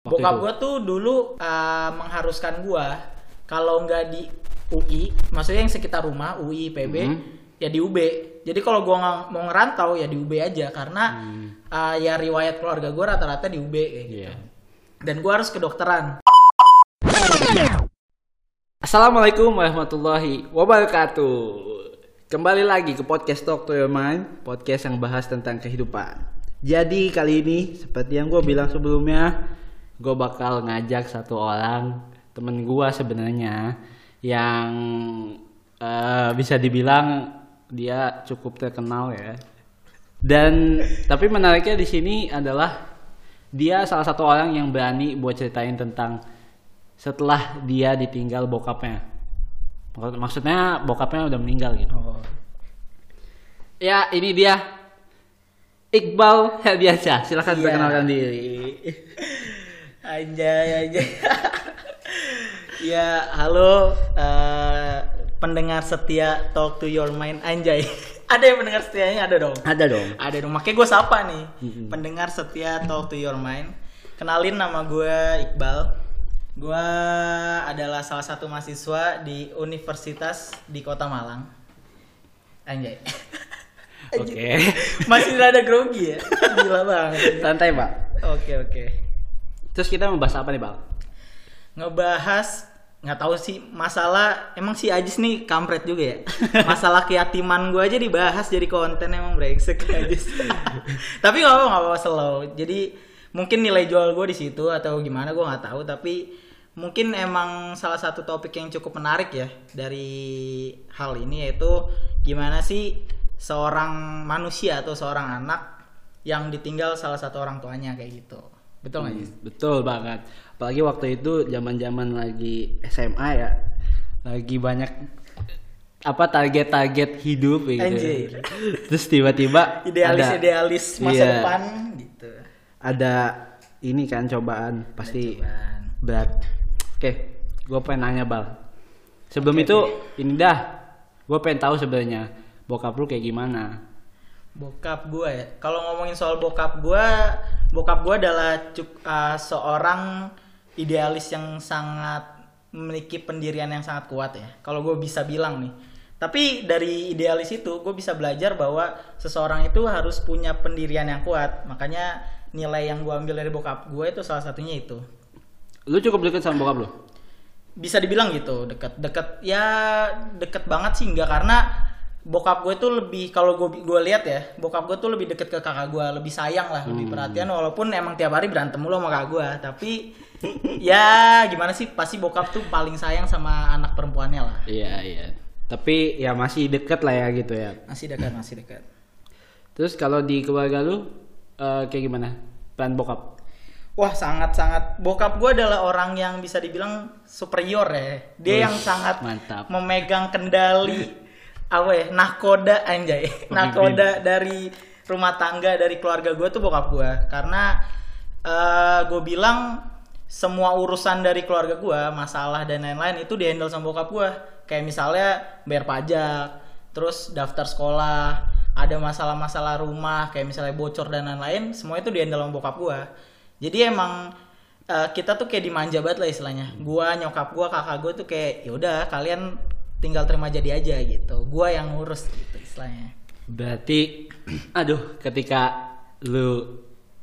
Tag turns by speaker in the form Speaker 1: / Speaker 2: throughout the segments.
Speaker 1: Waktu
Speaker 2: Bokap gue tuh dulu uh, mengharuskan gue kalau nggak di UI, maksudnya yang sekitar rumah UI, PB,
Speaker 1: Mhm.
Speaker 2: ya di UB. Jadi kalau gue mau ngerantau ya di UB aja karena uh, ya riwayat keluarga gue rata-rata di UB kayak gitu.
Speaker 1: Iya.
Speaker 2: Dan gue harus kedokteran.
Speaker 1: Assalamualaikum warahmatullahi wabarakatuh. Kembali lagi ke podcast Talk to Your Mind, podcast yang bahas tentang kehidupan. Jadi kali ini seperti yang gue bilang sebelumnya, gue bakal ngajak satu orang temen gue sebenarnya yang eh, bisa dibilang dia cukup terkenal ya. Dan tapi menariknya di sini adalah dia salah satu orang yang berani buat ceritain tentang setelah dia ditinggal bokapnya. Maksud- Maksudnya bokapnya udah meninggal gitu.
Speaker 2: Oh.
Speaker 1: Ya, ini dia Iqbal Herdiansyah. Silahkan
Speaker 2: Iya.
Speaker 1: perkenalkan diri.
Speaker 2: Anjay, anjay. ya, halo eh, pendengar setia Talk to Your Mind Anjay. ada yang pendengar setianya ada dong.
Speaker 1: Ada dong.
Speaker 2: Ada dong. Makanya gue sapa nih.
Speaker 1: Mm-mm.
Speaker 2: Pendengar setia Talk to Your Mind. Kenalin nama gue Iqbal. Gue adalah salah satu mahasiswa di universitas di Kota Malang. Anjay.
Speaker 1: Oke.
Speaker 2: Masih rada grogi ya. Gila banget.
Speaker 1: Santai, Pak.
Speaker 2: Oke, oke.
Speaker 1: Terus kita membahas apa nih, Bang?
Speaker 2: ngebahas nggak tahu sih masalah emang si Ajis nih kampret juga ya? Masalah keyakiman gue aja dibahas jadi konten emang brengsek Ajis. Tapi nggak apa nggak apa slow. Jadi mungkin nilai jual gue di situ atau gimana gue nggak tahu. Tapi mungkin emang salah satu topik yang cukup menarik ya dari hal ini yaitu gimana sih seorang manusia atau seorang anak yang ditinggal salah satu orang tuanya kayak gitu betul nggak Jis?
Speaker 1: Betul banget. Apalagi waktu itu zaman-zaman lagi SMA ya. Lagi banyak apa target-target hidup gitu.
Speaker 2: Anjir.
Speaker 1: Terus tiba-tiba
Speaker 2: idealis
Speaker 1: ada-
Speaker 2: idealis masa
Speaker 1: Iya.
Speaker 2: depan gitu
Speaker 1: ada ini kan cobaan pasti
Speaker 2: Cobaan.
Speaker 1: berat. Oke, gue pengen nanya bal. Sebelum
Speaker 2: Oke,
Speaker 1: itu ini dah, gue pengen tahu sebenarnya bokap lu kayak gimana.
Speaker 2: Bokap gue ya. Kalau ngomongin soal bokap gue bokap gue adalah cuk- uh, seorang idealis yang sangat memiliki pendirian yang sangat kuat ya. Kalau gue bisa bilang nih. Tapi dari idealis itu gue bisa belajar bahwa seseorang itu harus punya pendirian yang kuat. Makanya nilai yang gue ambil dari bokap gue itu salah satunya itu.
Speaker 1: Lu cukup deket sama bokap lu?
Speaker 2: bisa dibilang gitu. Deket deket ya deket banget sih enggak. Karena bokap gue tuh lebih kalau gue gue lihat ya bokap gue tuh lebih deket ke kakak gue lebih sayang lah lebih perhatian walaupun emang tiap hari berantem mulu sama kakak gue tapi ya gimana sih pasti bokap tuh paling sayang sama anak perempuannya lah
Speaker 1: Iya iya. Tapi ya masih deket lah ya gitu ya.
Speaker 2: masih dekat masih dekat
Speaker 1: Terus kalau di keluarga lu eh, kayak gimana? Peran bokap?
Speaker 2: Wah sangat sangat bokap gue adalah orang yang bisa dibilang superior ya. Dia yang sangat
Speaker 1: mantap.
Speaker 2: memegang kendali apa ya nakoda anjay nakoda dari rumah tangga dari keluarga gue tuh bokap gue karena gue bilang semua urusan dari keluarga gue masalah dan lain-lain itu dihandle sama bokap gue kayak misalnya bayar pajak terus daftar sekolah ada masalah-masalah rumah kayak misalnya bocor dan lain-lain semua itu dihandle sama bokap gue jadi emang eh, kita tuh kayak dimanja banget lah istilahnya. Gua nyokap gua kakak gua tuh kayak yaudah kalian tinggal terima jadi aja gitu. Gua yang ngurus gitu istilahnya.
Speaker 1: Berarti aduh ketika lu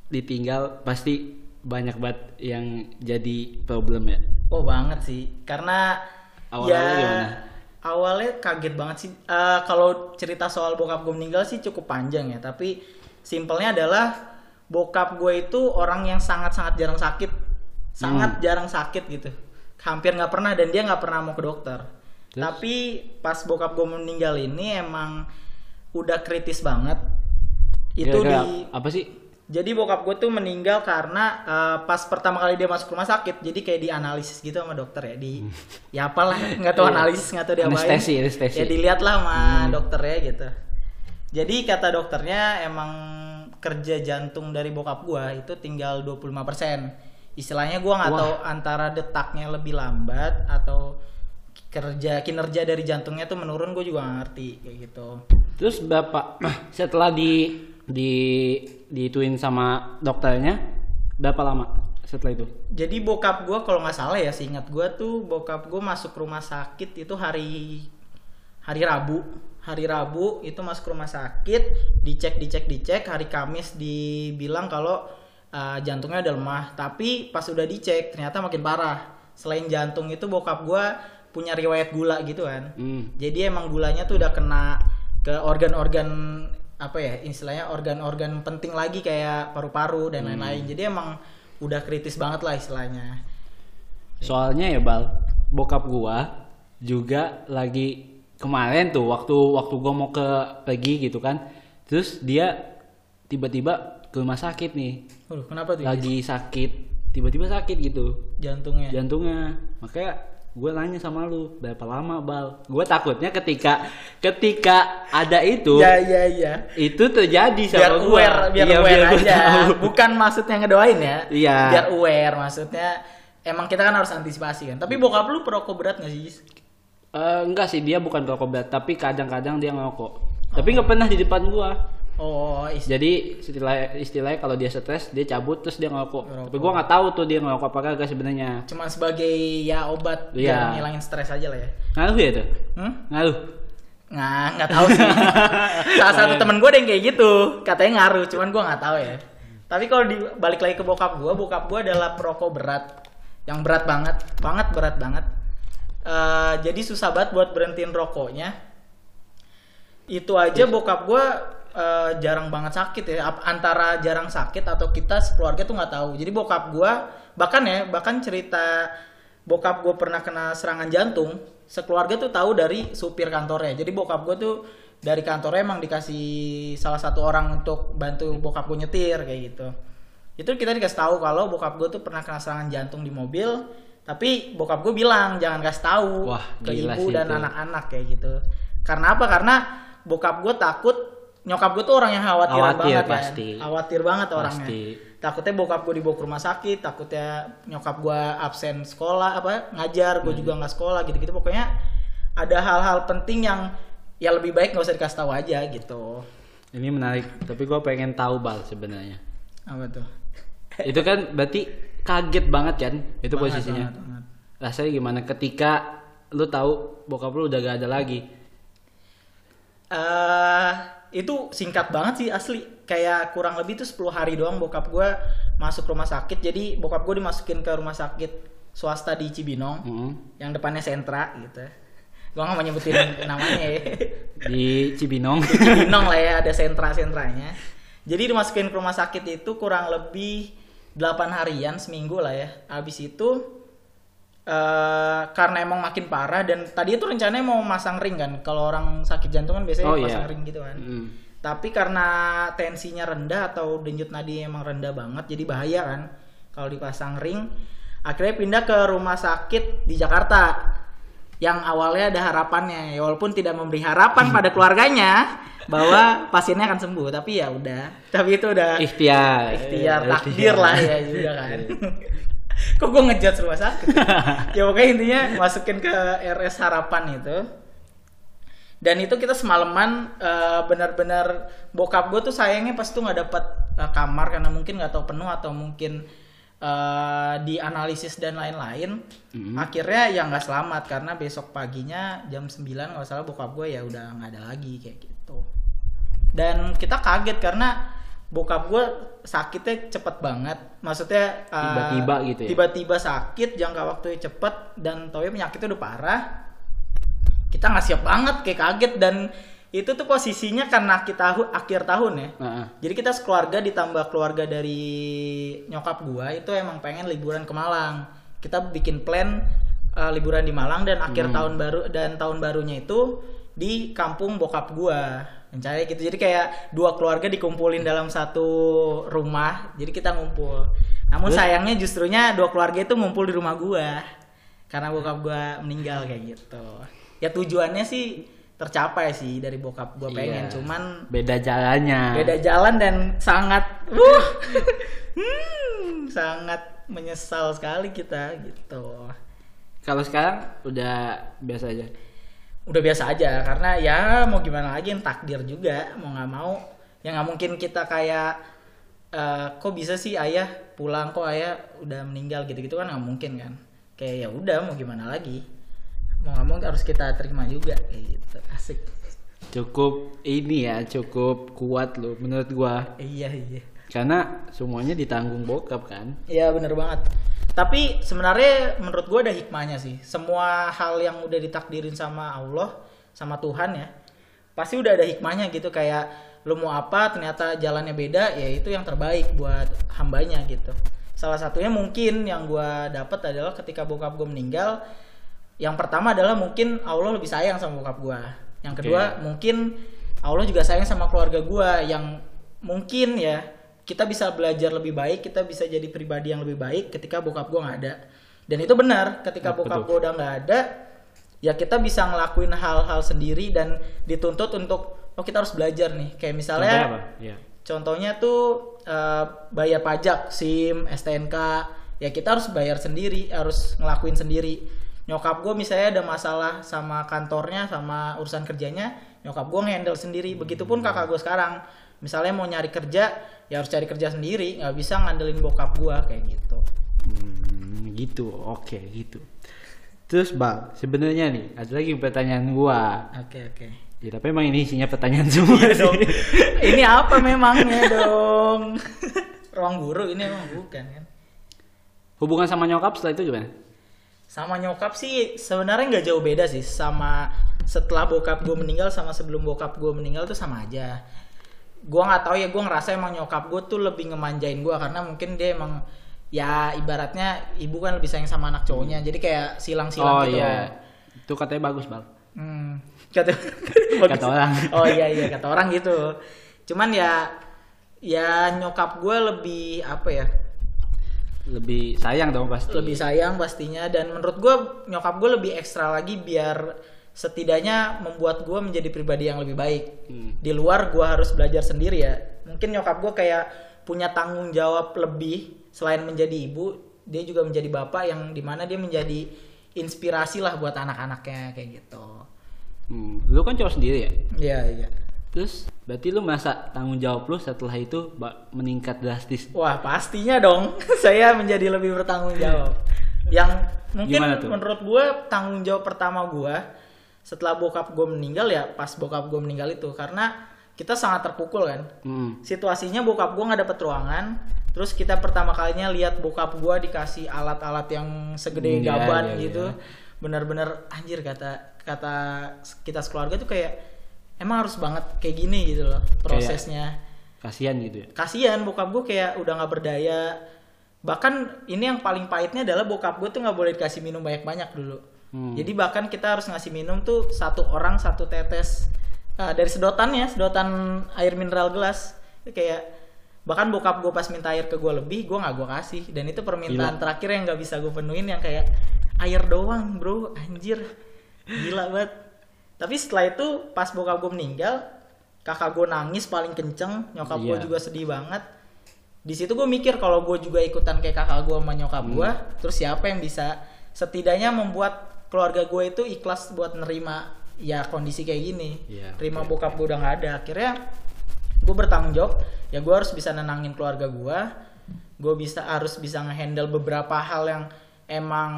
Speaker 1: ditinggal pasti banyak banget yang jadi problem ya.
Speaker 2: oh banget sih. Karena
Speaker 1: Awal-awalnya
Speaker 2: ya
Speaker 1: gimana?
Speaker 2: awalnya kaget banget sih. Eh, kalau cerita soal bokap gue meninggal sih cukup panjang ya. Tapi simpelnya adalah bokap gue itu orang yang sangat-sangat jarang sakit. Sangat jarang sakit gitu. Hampir nggak pernah dan dia nggak pernah mau ke dokter
Speaker 1: Terus?
Speaker 2: tapi pas bokap gue meninggal ini emang udah kritis banget itu di
Speaker 1: apa sih?
Speaker 2: jadi bokap gue tuh meninggal karena eh, pas pertama kali dia masuk rumah sakit, jadi kayak dianalisis gitu sama dokter ya di ya apalah nggak tahu
Speaker 1: Iya.
Speaker 2: analisis nggak tahu dia.
Speaker 1: Anestesi, anestesi.
Speaker 2: Ya dilihat lah sama dokternya gitu. Jadi kata dokternya emang kerja jantung dari bokap gua itu tinggal 25%. Istilahnya gua nggak tahu antara detaknya lebih lambat atau kerja kinerja dari jantungnya tuh menurun gue juga nggak ngerti kayak gitu.
Speaker 1: Terus bapak setelah di di dituin sama dokternya berapa lama setelah itu?
Speaker 2: Jadi bokap gue kalau nggak salah ya, seingat gue tuh bokap gue masuk rumah sakit itu hari hari Rabu. Hari Rabu itu masuk rumah sakit, dicek dicek dicek. Hari Kamis dibilang kalau uh, jantungnya udah lemah. Tapi pas udah dicek ternyata makin parah. Selain jantung itu bokap gue punya riwayat gula gitu kan.
Speaker 1: Hmm.
Speaker 2: Jadi emang gulanya tuh udah kena ke organ-organ apa ya istilahnya organ-organ penting lagi kayak paru-paru dan lain-lain. Jadi emang udah kritis banget lah istilahnya.
Speaker 1: Soalnya ya Bal, bokap gua juga lagi kemarin tuh waktu waktu gua mau ke pergi gitu kan. Terus dia tiba-tiba ke rumah sakit nih.
Speaker 2: Waduh, kenapa tuh?
Speaker 1: Lagi sakit, tiba-tiba sakit gitu
Speaker 2: Jantungnya.
Speaker 1: jantungnya. Makanya gue nanya sama lu berapa lama bal gue takutnya ketika ketika ada itu
Speaker 2: Ya ya ya.
Speaker 1: itu terjadi
Speaker 2: Biar
Speaker 1: sama gua.
Speaker 2: aware, biar
Speaker 1: Iya,
Speaker 2: aware
Speaker 1: gua
Speaker 2: aja. Bukan maksudnya ngedoain ya.
Speaker 1: Iya.
Speaker 2: Biar aware maksudnya. Emang kita kan harus antisipasi kan. Tapi bokap lu perokok berat gak sih? Jis?
Speaker 1: Eh, enggak sih dia bukan rokok berat tapi kadang-kadang dia ngerokok tapi nggak pernah di depan gua
Speaker 2: Oh, is-
Speaker 1: jadi istilah istilahnya kalau dia stres dia cabut terus dia ngerokok
Speaker 2: Ngerokok.
Speaker 1: tapi gua nggak tahu tuh dia ngerokok apa kagak sebenarnya
Speaker 2: cuman sebagai ya obat biar ngilangin stres aja lah ya.
Speaker 1: ngaruh ya tuh
Speaker 2: Hmm?
Speaker 1: ngaruh
Speaker 2: Nggak, nggak tahu sih. Salah satu temen gue ada yang kayak gitu, katanya ngaruh, cuman gue nggak tahu ya. Tapi kalau dibalik lagi ke bokap gue, bokap gue adalah perokok berat, yang berat banget, banget berat banget. Eh, jadi susah banget buat berhentiin rokoknya. Itu aja bokap gue eh, jarang banget sakit ya, antara jarang sakit atau kita sekeluarga tuh nggak tahu. Jadi bokap gue bahkan ya, bahkan cerita bokap gue pernah kena serangan jantung, sekeluarga tuh tahu dari supir kantornya. Jadi bokap gue tuh dari kantornya emang dikasih salah satu orang untuk bantu bokap gue nyetir kayak gitu. Itu kita dikasih tahu kalau bokap gue tuh pernah kena serangan jantung di mobil, tapi bokap gue bilang jangan kasih tahu
Speaker 1: Wah,
Speaker 2: ke ibu dan
Speaker 1: itu.
Speaker 2: anak-anak kayak gitu. Karena apa? Karena bokap gue takut nyokap gue tuh orang yang khawatir
Speaker 1: Khawatir
Speaker 2: banget
Speaker 1: pasti.
Speaker 2: kan. Khawatir banget orangnya
Speaker 1: Pasti.
Speaker 2: takutnya bokap gue dibawa ke rumah sakit takutnya nyokap gue absen sekolah apa ngajar
Speaker 1: Hmm.
Speaker 2: gue juga nggak sekolah gitu-gitu pokoknya ada hal-hal penting yang ya lebih baik nggak usah dikasih tahu aja gitu
Speaker 1: ini menarik tapi gua pengen tahu bal sebenarnya
Speaker 2: apa tuh
Speaker 1: itu kan berarti kaget banget kan itu
Speaker 2: Banget,
Speaker 1: posisinya
Speaker 2: banget, banget.
Speaker 1: rasanya gimana ketika lu tahu bokap lu udah gak ada lagi
Speaker 2: eh itu singkat banget sih asli kayak kurang lebih tuh 10 hari doang bokap gue masuk rumah sakit jadi bokap gue dimasukin ke rumah sakit swasta di Cibinong
Speaker 1: Mm-mm.
Speaker 2: yang depannya sentra gitu gue nggak mau nyebutin namanya ya
Speaker 1: di Cibinong
Speaker 2: Cibinong lah ya ada sentra-sentranya. Jadi dimasukin ke rumah sakit itu kurang lebih 8 harian seminggu lah ya. Habis itu eh karena emang makin parah dan tadi itu rencananya mau masang ring kan. Kalau orang sakit jantung kan biasanya
Speaker 1: Oh,
Speaker 2: pasang
Speaker 1: iya.
Speaker 2: ring gitu kan.
Speaker 1: Mm.
Speaker 2: Tapi karena tensinya rendah atau denyut nadi emang rendah banget jadi bahaya kan kalau dipasang ring. Akhirnya pindah ke rumah sakit di Jakarta yang awalnya ada harapannya ya walaupun tidak memberi harapan pada keluarganya bahwa pasiennya akan sembuh tapi ya udah tapi itu udah
Speaker 1: ikhtiar
Speaker 2: ikhtiar takdir lah ya juga kan kok gue ngejudge rumah sakit ya? Pokoknya intinya masukin ke RS harapan itu. Dan itu kita semalaman eh, benar-benar bokap gue tuh sayangnya pas tuh nggak dapat eh, kamar karena mungkin nggak tahu penuh atau mungkin eh, dianalisis dan lain-lain.
Speaker 1: Mm.
Speaker 2: akhirnya ya nggak selamat karena besok paginya jam 9 nggak salah bokap gue ya udah nggak ada lagi kayak gitu. Dan kita kaget karena bokap gue sakitnya cepet banget maksudnya uh,
Speaker 1: Tiba-tiba gitu ya?
Speaker 2: tiba-tiba sakit jangka waktunya cepet dan tau penyakitnya udah parah kita nggak siap banget kayak kaget dan itu tuh posisinya karena kita akhir tahun ya
Speaker 1: Heeh.
Speaker 2: jadi kita sekeluarga ditambah keluarga dari nyokap gua itu emang pengen liburan ke Malang. Kita bikin plan uh, liburan di Malang dan akhir
Speaker 1: Hmm.
Speaker 2: tahun baru dan tahun barunya itu di kampung bokap gua. Rencananya gitu. Jadi kayak dua keluarga dikumpulin dalam satu rumah. Jadi kita ngumpul. Namun
Speaker 1: Terus?
Speaker 2: sayangnya justrunya dua keluarga itu ngumpul di rumah gua. Karena bokap gua meninggal kayak gitu. Ya tujuannya sih tercapai sih dari bokap gua pengen.
Speaker 1: Iya.
Speaker 2: Cuman
Speaker 1: beda jalannya
Speaker 2: beda jalan dan sangat uh, hmm, sangat menyesal sekali kita gitu
Speaker 1: kalau sekarang udah biasa aja
Speaker 2: udah biasa aja karena ya mau gimana lagi yang takdir juga mau nggak mau ya nggak mungkin kita kayak eh, kok bisa sih ayah pulang kok ayah udah meninggal gitu-gitu kan nggak mungkin kan kayak ya udah mau gimana lagi mau nggak mau harus kita terima juga kayak gitu asik
Speaker 1: Cukup ini ya, cukup kuat lo menurut gua.
Speaker 2: iya iya
Speaker 1: Karena semuanya ditanggung bokap kan.
Speaker 2: Iya bener banget. Tapi sebenarnya menurut gue ada hikmahnya sih. Semua hal yang udah ditakdirin sama Allah, sama Tuhan ya, pasti udah ada hikmahnya gitu. Kayak lu mau apa, ternyata jalannya beda, ya itu yang terbaik buat hambanya gitu. Salah satunya mungkin yang gue dapat adalah ketika bokap gue meninggal, yang pertama adalah mungkin Allah lebih sayang sama bokap gue. Yang kedua mungkin Allah juga sayang sama keluarga gue yang mungkin ya kita bisa belajar lebih baik, kita bisa jadi pribadi yang lebih baik ketika bokap gue nggak ada. Dan itu benar, ketika
Speaker 1: Betul.
Speaker 2: bokap gue udah nggak ada, ya kita bisa ngelakuin hal-hal sendiri dan dituntut untuk oh kita harus belajar nih. Kayak misalnya
Speaker 1: Contohnya apa? Iya.
Speaker 2: Contohnya tuh eh, bayar pajak, SIM, STNK, ya kita harus bayar sendiri, harus ngelakuin sendiri. Nyokap gue misalnya ada masalah sama kantornya, sama urusan kerjanya, nyokap gue ngehandle sendiri. Begitupun kakak gue sekarang, misalnya mau nyari kerja, ya harus cari kerja sendiri, nggak bisa ngandelin bokap gue kayak gitu.
Speaker 1: Hmm, gitu. Oke, gitu. Terus Bang, sebenarnya nih ada lagi pertanyaan gua.
Speaker 2: Oke oke.
Speaker 1: Ya, tapi emang ini isinya pertanyaan semua
Speaker 2: Iya
Speaker 1: sih.
Speaker 2: dong. ini apa memangnya dong? Ruang guru ini emang bukan kan?
Speaker 1: Hubungan sama nyokap setelah itu gimana?
Speaker 2: sama nyokap sih sebenarnya nggak jauh beda sih sama setelah bokap gue meninggal sama sebelum bokap gue meninggal tuh sama aja gue nggak tahu ya gue ngerasa emang nyokap gue tuh lebih ngemanjain gue karena mungkin dia emang ya ibaratnya ibu kan lebih sayang sama anak cowoknya jadi kayak
Speaker 1: oh
Speaker 2: silang-silang gitu
Speaker 1: iya. Itu katanya bagus, Bang.
Speaker 2: Hmm, kata,
Speaker 1: Kata orang.
Speaker 2: Oh iya iya kata orang gitu. Cuman ya ya nyokap gue lebih apa ya?
Speaker 1: Lebih sayang dong pasti.
Speaker 2: lebih sayang pastinya dan menurut gue nyokap gue lebih ekstra lagi biar setidaknya membuat gue menjadi pribadi yang lebih baik
Speaker 1: Hmm.
Speaker 2: di luar gue harus belajar sendiri ya mungkin nyokap gue kayak punya tanggung jawab lebih selain menjadi ibu dia juga menjadi bapak yang di mana dia menjadi inspirasi lah buat anak-anaknya kayak gitu
Speaker 1: Hmm, Lu kan cowok sendiri ya?
Speaker 2: iya iya
Speaker 1: Terus berarti lu merasa tanggung jawab lu setelah itu meningkat drastis.
Speaker 2: Wah pastinya dong, saya menjadi lebih bertanggung jawab. Yang mungkin menurut gue tanggung jawab pertama gue setelah bokap gue meninggal ya pas bokap gue meninggal itu karena kita sangat terpukul kan.
Speaker 1: Hmm.
Speaker 2: Situasinya bokap gue nggak dapet ruangan, terus kita pertama kalinya lihat bokap gue dikasih alat-alat yang segede
Speaker 1: Iya,
Speaker 2: gaban
Speaker 1: iya,
Speaker 2: gitu,
Speaker 1: iya.
Speaker 2: bener-bener anjir kata kata kita sekeluarga tuh kayak emang harus banget kayak gini gitu loh prosesnya
Speaker 1: Kasihan gitu ya.
Speaker 2: kasihan bokap gue kayak udah nggak berdaya bahkan ini yang paling pahitnya adalah bokap gue tuh nggak boleh dikasih minum banyak-banyak dulu
Speaker 1: Hmm.
Speaker 2: jadi bahkan kita harus ngasih minum tuh satu orang satu tetes uh, dari sedotannya sedotan air mineral gelas kayak bahkan bokap gue pas minta air ke gue lebih gue nggak gue kasih dan itu permintaan
Speaker 1: Gila.
Speaker 2: terakhir yang nggak bisa gue penuhin yang kayak air doang bro anjir gila banget tapi setelah itu pas bokap gue meninggal kakak gue nangis paling kenceng nyokap gue
Speaker 1: Iya.
Speaker 2: juga sedih banget di situ gue mikir kalau gue juga ikutan kayak kakak gue sama nyokap
Speaker 1: Hmm.
Speaker 2: gue terus siapa yang bisa setidaknya membuat keluarga gue itu ikhlas buat nerima ya kondisi kayak gini.
Speaker 1: Iya,
Speaker 2: terima
Speaker 1: oke,
Speaker 2: bokap gue udah nggak ada. Akhirnya gue bertanggung jawab ya gue harus bisa nenangin keluarga gue. Gue bisa harus bisa ngehandle beberapa hal yang emang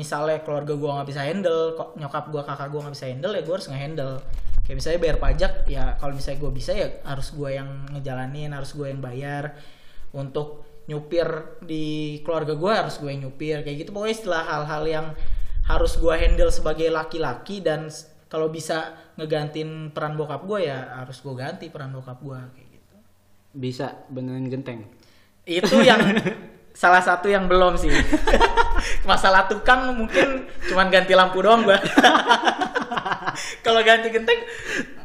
Speaker 2: misalnya keluarga gue nggak bisa handle kok nyokap gue kakak gue nggak bisa handle ya gue harus ngehandle. Kayak misalnya bayar pajak ya kalau misalnya gue bisa ya harus gue yang ngejalanin harus gue yang bayar. Untuk nyupir di keluarga gue harus gue yang nyupir kayak gitu. Pokoknya istilah hal-hal yang harus gue handle sebagai laki-laki dan kalau bisa ngegantiin peran bokap gue ya harus gue ganti peran bokap gue kayak gitu.
Speaker 1: Bisa benerin genteng.
Speaker 2: itu yang salah satu yang belum sih. Masalah tukang mungkin cuman ganti lampu doang gua. Kalau ganti genteng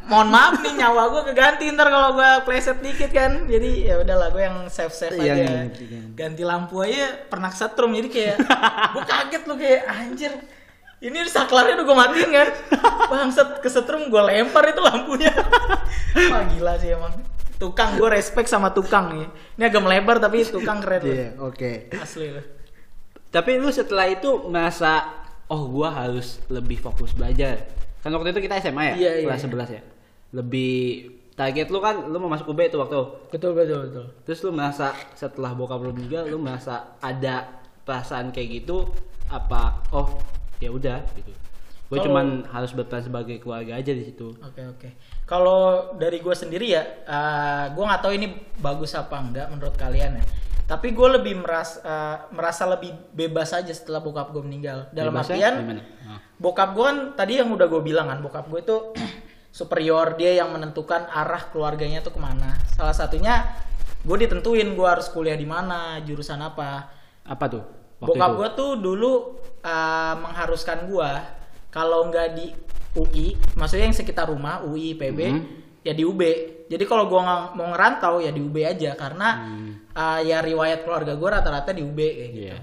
Speaker 2: mohon maaf nih nyawa gua keganti ntar kalau gua pleset dikit kan jadi ya udahlah gua yang safe safe
Speaker 1: Yang
Speaker 2: aja
Speaker 1: ganti, ganti.
Speaker 2: ganti lampu aja pernah setrum jadi kayak gua kaget lu kayak anjir ini saklarnya udah gue matiin kan bangsat kesetrum gue lempar itu lampunya wah gila sih emang tukang gue respect sama tukang nih ini agak melebar tapi tukang keren loh.
Speaker 1: Iya, oke.
Speaker 2: asli loh
Speaker 1: Tapi lu setelah itu merasa oh gua harus lebih fokus belajar. Kan waktu itu kita SMA ya,
Speaker 2: Iya, iya,
Speaker 1: kelas
Speaker 2: iya.
Speaker 1: 11 ya. Lebih target lu kan lu mau masuk UB tuh waktu
Speaker 2: betul betul betul
Speaker 1: terus lu merasa setelah bokap lu meninggal lu merasa ada perasaan kayak gitu apa oh ya udah gitu gue
Speaker 2: Kalau-
Speaker 1: cuman harus berperan sebagai keluarga aja di situ
Speaker 2: Oke oke. Kalau dari gue sendiri ya, uh, gue nggak tahu ini bagus apa enggak menurut kalian ya. Tapi gue lebih merasa uh, merasa lebih bebas aja setelah bokap gue meninggal. Dalam
Speaker 1: Bebasnya
Speaker 2: artian?
Speaker 1: Ah.
Speaker 2: bokap gue kan tadi yang udah gue bilang kan, bokap gue itu superior dia yang menentukan arah keluarganya tuh ke mana. Salah satunya gue ditentuin gue harus kuliah di mana, jurusan apa.
Speaker 1: apa tuh
Speaker 2: Bokap gue tuh dulu uh, mengharuskan gue kalau nggak di UI, maksudnya yang sekitar rumah UI, PB,
Speaker 1: Mhm.
Speaker 2: ya di UB. Jadi kalau gue mau ngerantau ya di UB aja karena uh, ya riwayat keluarga gue rata-rata di UB kayak gitu.
Speaker 1: Iya.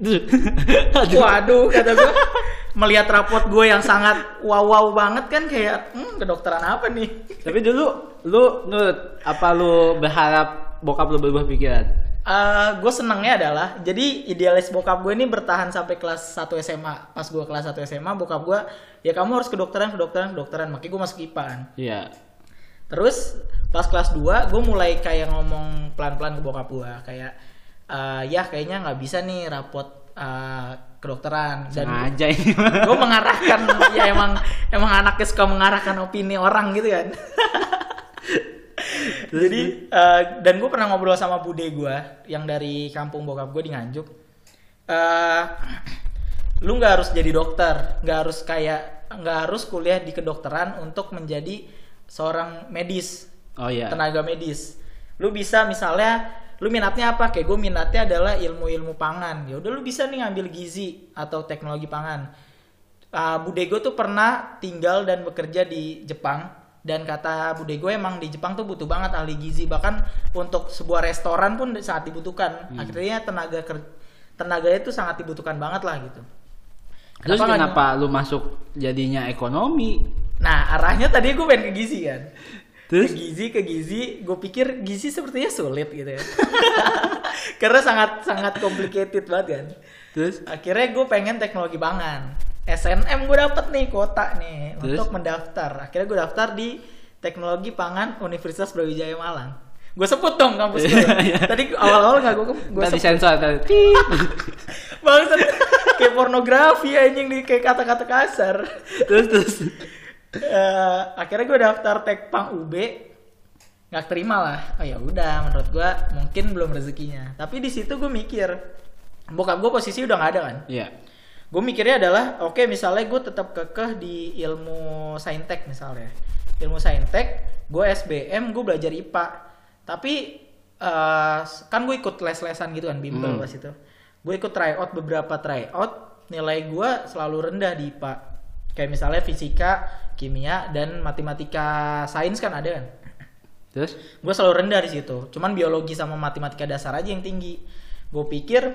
Speaker 2: Waduh, kata gue melihat rapot gue yang sangat wow wow banget kan kayak hmm, kedokteran apa nih?
Speaker 1: Tapi dulu lu nurut apa lu berharap bokap lu berubah pikiran?
Speaker 2: gue senengnya adalah jadi idealis bokap gue ini bertahan sampai kelas 1 SMA pas gue kelas 1 SMA bokap gue ya kamu harus kedokteran kedokteran kedokteran makanya gue masuk IPA kan
Speaker 1: Iya.
Speaker 2: terus pas kelas 2 gue mulai kayak ngomong pelan-pelan ke bokap gue kayak "Eh, ya kayaknya nggak bisa nih rapot eh, kedokteran dan
Speaker 1: Sengaja ini.
Speaker 2: gue mengarahkan ya emang emang anaknya suka mengarahkan opini orang gitu kan jadi eh, dan gue pernah ngobrol sama bude gue yang dari kampung bokap gue di Nganjuk eh lu nggak harus jadi dokter nggak harus kayak nggak harus kuliah di kedokteran untuk menjadi seorang medis
Speaker 1: Oh iya.
Speaker 2: tenaga medis. Lu bisa misalnya lu minatnya apa? Kayak gue minatnya adalah ilmu-ilmu pangan. Ya udah lu bisa nih ngambil gizi atau teknologi pangan. Uh, bude gue tuh pernah tinggal dan bekerja di Jepang dan kata bude gue emang di Jepang tuh butuh banget ahli gizi bahkan untuk sebuah restoran pun sangat dibutuhkan. Akhirnya tenaga ker- tenaga itu sangat dibutuhkan banget lah gitu.
Speaker 1: Terus
Speaker 2: Kenapa
Speaker 1: kenapa lu masuk jadinya ekonomi?
Speaker 2: Nah arahnya tadi gue pengen ke gizi kan.
Speaker 1: Terus?
Speaker 2: Ke gizi ke gizi, gue pikir gizi sepertinya sulit gitu ya. Karena sangat sangat complicated banget kan.
Speaker 1: Terus
Speaker 2: Akhirnya gue pengen teknologi pangan. SNM gue dapet nih kuota nih
Speaker 1: Terus?
Speaker 2: untuk mendaftar. Akhirnya gue daftar di teknologi pangan Universitas Brawijaya Malang. Gue sebut dong kampus gue.
Speaker 1: Iya.
Speaker 2: Tadi awal-awal gak gue gue sebut.
Speaker 1: disensor ntar. Tit.
Speaker 2: Bangsat kayak pornografi anjing di kayak kata-kata kasar.
Speaker 1: terus terus.
Speaker 2: Eh, akhirnya gue daftar tekpang UB nggak terima lah. Oh ya udah menurut gue mungkin belum rezekinya. Tapi di situ gue mikir bokap gue posisi udah nggak ada kan?
Speaker 1: Iya.
Speaker 2: gue mikirnya adalah oke misalnya gue tetap kekeh di ilmu saintek misalnya. Ilmu saintek gue SBM gue belajar IPA tapi eh, kan gue ikut les-lesan gitu kan bimbel
Speaker 1: Hmm.
Speaker 2: pas itu. Gue ikut tryout beberapa tryout nilai gue selalu rendah di IPA kayak misalnya fisika kimia dan matematika sains kan ada kan?
Speaker 1: Terus?
Speaker 2: Gue selalu rendah di situ. Cuman biologi sama matematika dasar aja yang tinggi. Gue pikir